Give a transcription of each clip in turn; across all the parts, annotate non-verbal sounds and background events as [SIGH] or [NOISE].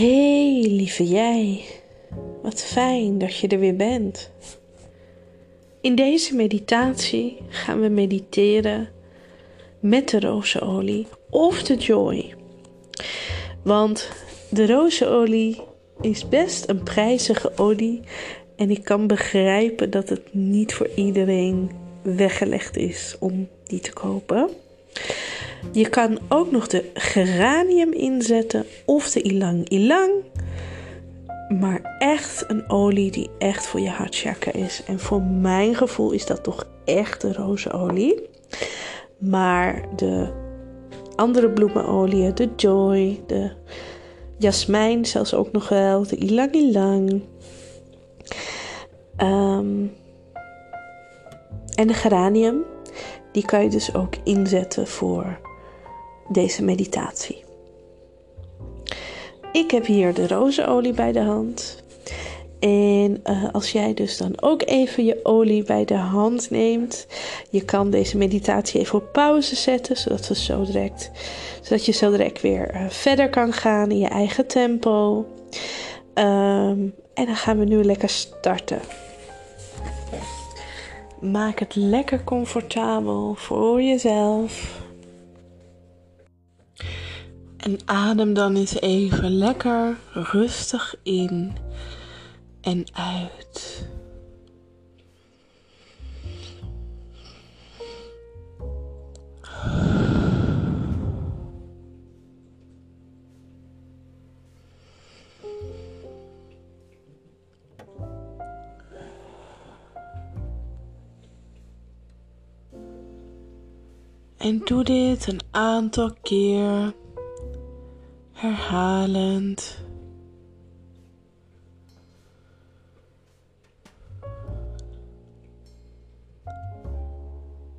Hey, lieve jij. Wat fijn dat je er weer bent. In deze meditatie gaan we mediteren met de rozenolie of de joy. Want de rozenolie is best een prijzige olie en ik kan begrijpen dat het niet voor iedereen weggelegd is om die te kopen. Je kan ook nog de geranium inzetten of de ilang ilang. Maar echt een olie die echt voor je hartchakra is. En voor mijn gevoel is dat toch echt de rozenolie. Maar de andere bloemenolie, de joy, de jasmijn zelfs ook nog wel, de ilang ilang. Ehm, en de geranium, die kan je dus ook inzetten voor deze meditatie. Ik heb hier de rozenolie bij de hand. En uh, als jij dus dan ook even je olie bij de hand neemt, je kan deze meditatie even op pauze zetten, zodat, we zo direct, zodat je zo direct weer uh, verder kan gaan in je eigen tempo. Um, en dan gaan we nu lekker starten. Maak het lekker comfortabel voor jezelf. En adem dan eens even lekker rustig in en uit. En doe dit een aantal keer herhalend.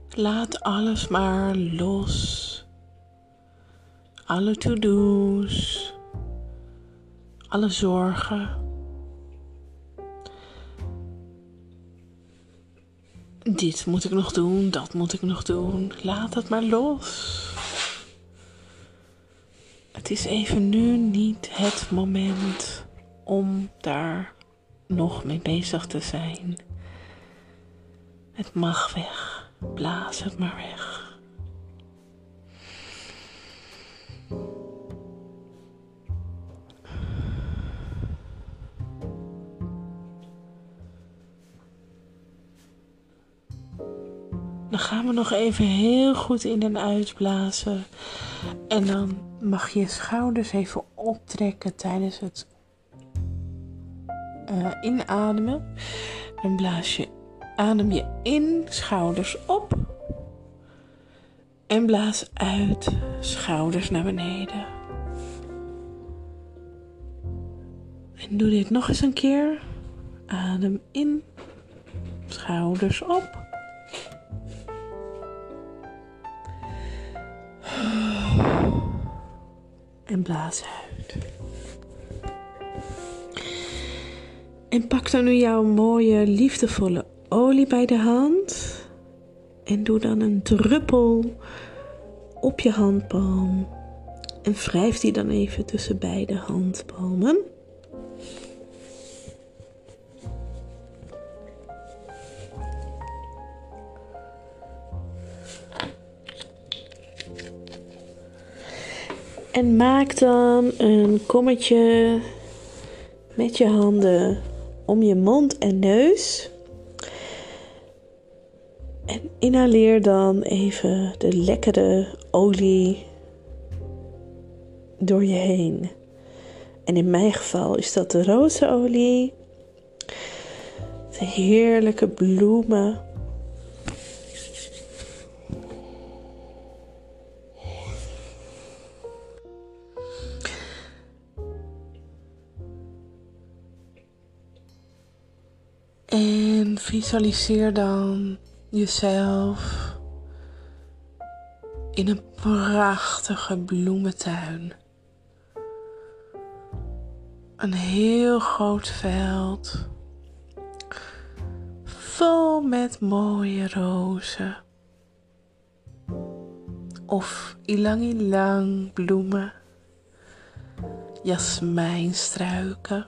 Laat alles maar los. Alle to-do's, alle zorgen. Dit moet ik nog doen, dat moet ik nog doen. Laat het maar los. Het is even nu niet het moment om daar nog mee bezig te zijn. Het mag weg. Blaas het maar weg. Gaan we nog even heel goed in en uitblazen. En dan mag je schouders even optrekken tijdens het uh, inademen. Dan blaas je, adem je in, schouders op. En blaas uit, schouders naar beneden. En doe dit nog eens een keer. Adem in, schouders op. en blaas uit. En pak dan nu jouw mooie, liefdevolle olie bij de hand. En doe dan een druppel op je handpalm. En wrijf die dan even tussen beide handpalmen. En maak dan een kommetje met je handen om je mond en neus. En inhaleer dan even de lekkere olie door je heen. En in mijn geval is dat de rozenolie. De heerlijke bloemen En visualiseer dan jezelf in een prachtige bloementuin. Een heel groot veld vol met mooie rozen of ilang ilang bloemen jasmijnstruiken,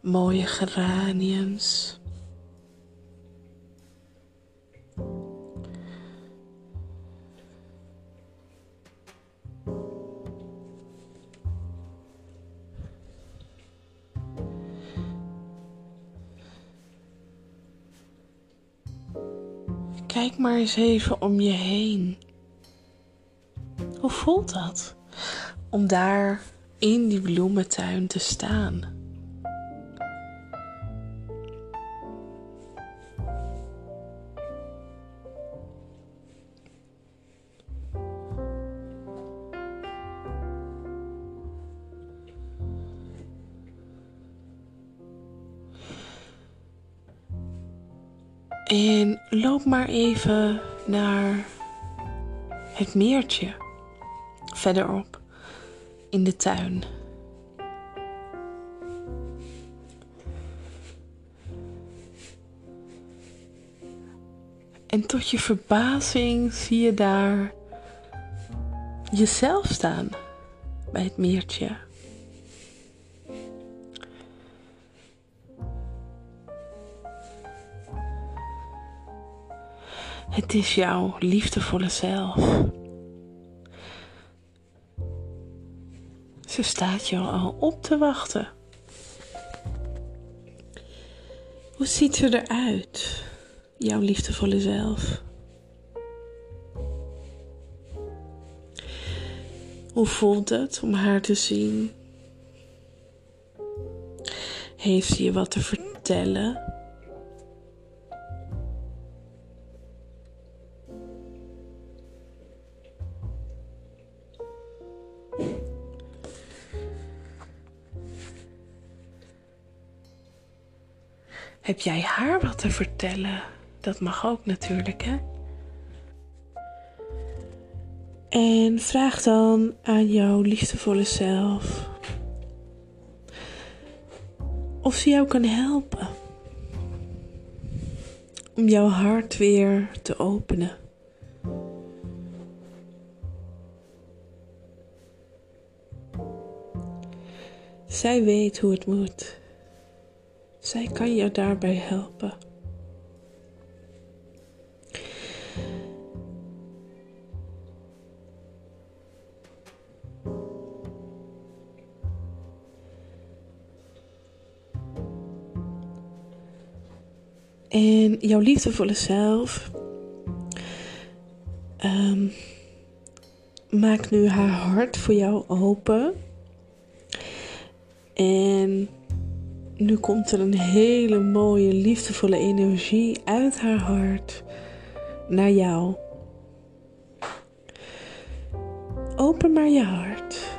mooie geraniums. Kijk maar eens even om je heen. Hoe voelt dat? Om daar in die bloementuin te staan. En loop maar even naar het meertje verderop in de tuin. En tot je verbazing zie je daar jezelf staan bij het meertje. Het is jouw liefdevolle zelf. Ze staat jou al op te wachten. Hoe ziet ze eruit, jouw liefdevolle zelf? Hoe voelt het om haar te zien? Heeft ze je wat te vertellen? Heb jij haar wat te vertellen? Dat mag ook natuurlijk, hè? En vraag dan aan jouw liefdevolle zelf of ze jou kan helpen om jouw hart weer te openen. Zij weet hoe het moet. Zij kan je daarbij helpen. En jouw liefdevolle zelf um, maakt nu haar hart voor jou open. En nu komt er een hele mooie, liefdevolle energie uit haar hart naar jou. Open maar je hart.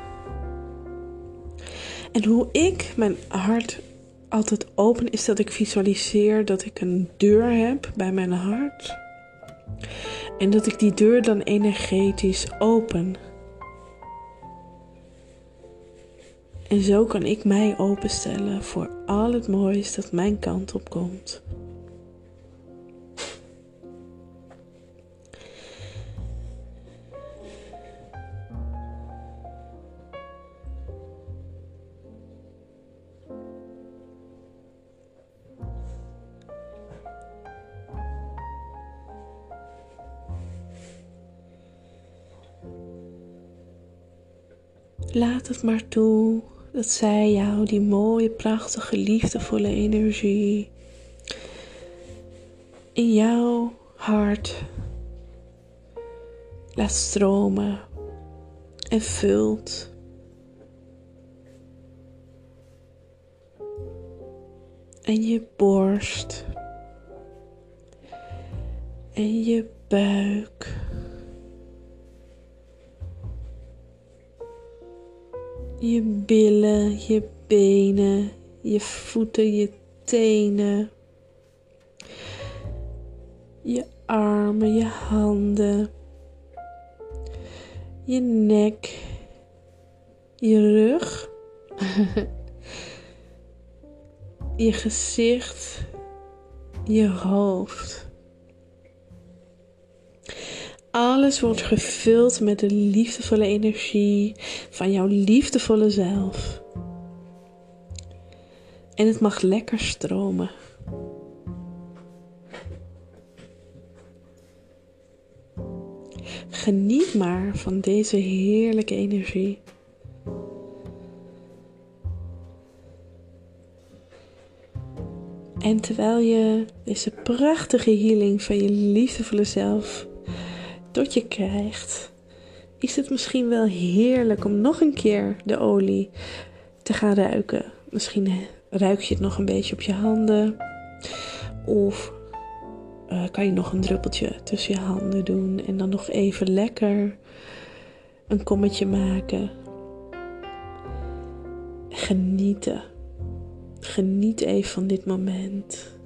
En hoe ik mijn hart altijd open is dat ik visualiseer dat ik een deur heb bij mijn hart. En dat ik die deur dan energetisch open. En zo kan ik mij openstellen voor al het moois dat mijn kant op komt. Laat het maar toe dat zij jou die mooie, prachtige, liefdevolle energie in jouw hart laat stromen en vult. En je borst en je buik. Je billen, je benen, je voeten, je tenen, je armen, je handen, je nek, je rug, [LAUGHS] je gezicht, je hoofd. Alles wordt gevuld met de liefdevolle energie van jouw liefdevolle zelf. En het mag lekker stromen. Geniet maar van deze heerlijke energie. En terwijl je deze prachtige healing van je liefdevolle zelf tot je krijgt, is het misschien wel heerlijk om nog een keer de olie te gaan ruiken. Misschien ruik je het nog een beetje op je handen. Of uh, kan je nog een druppeltje tussen je handen doen en dan nog even lekker een kommetje maken. Genieten. Geniet even van dit moment.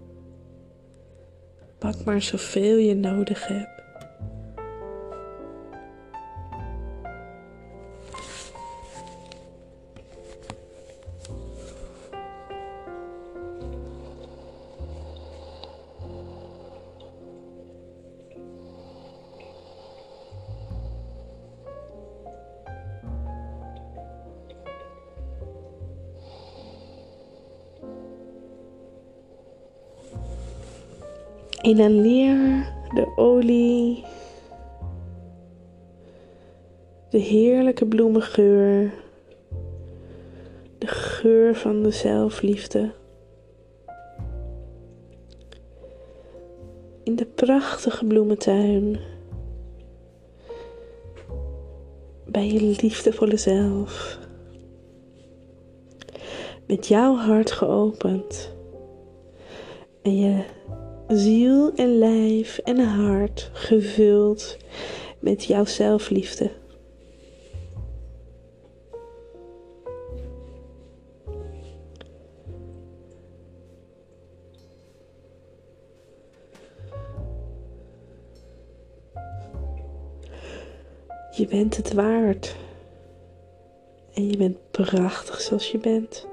Pak maar zoveel je nodig hebt. Inhaleer de olie, de heerlijke bloemengeur, de geur van de zelfliefde. In de prachtige bloementuin, bij je liefdevolle zelf, met jouw hart geopend en je ziel en lijf en hart gevuld met jouw zelfliefde. Je bent het waard. En je bent prachtig zoals je bent.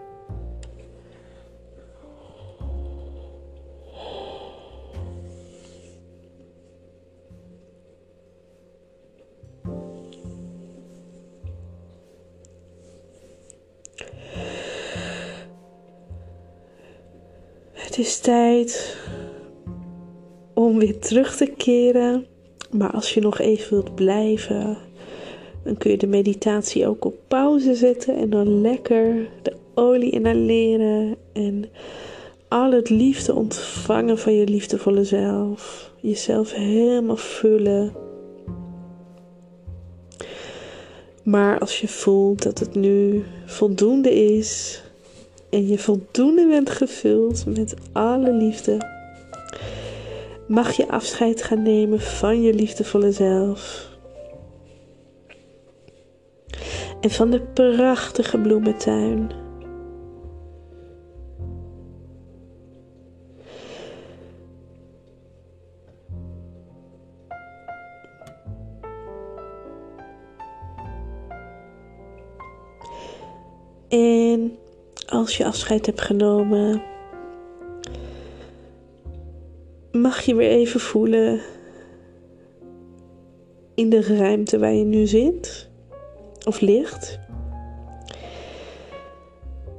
Het is tijd om weer terug te keren. Maar als je nog even wilt blijven, dan kun je de meditatie ook op pauze zetten en dan lekker de olie inhaleren en al het liefde ontvangen van je liefdevolle zelf. Jezelf helemaal vullen. Maar als je voelt dat het nu voldoende is, en je voldoende bent gevuld met alle liefde, mag je afscheid gaan nemen van je liefdevolle zelf. En van de prachtige bloementuin. Afscheid hebt genomen, mag je weer even voelen in de ruimte waar je nu zit of ligt.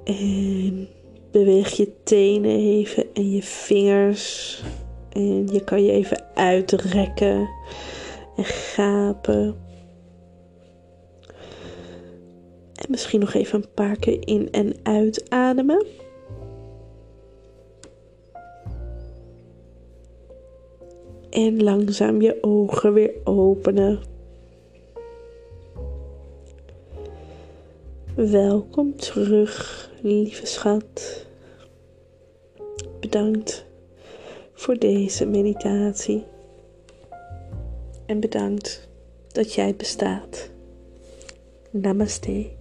En beweeg je tenen even en je vingers. En je kan je even uitrekken en gapen. Misschien nog even een paar keer in en uitademen. En langzaam je ogen weer openen. Welkom terug, lieve schat. Bedankt voor deze meditatie. En bedankt dat jij bestaat. Namaste.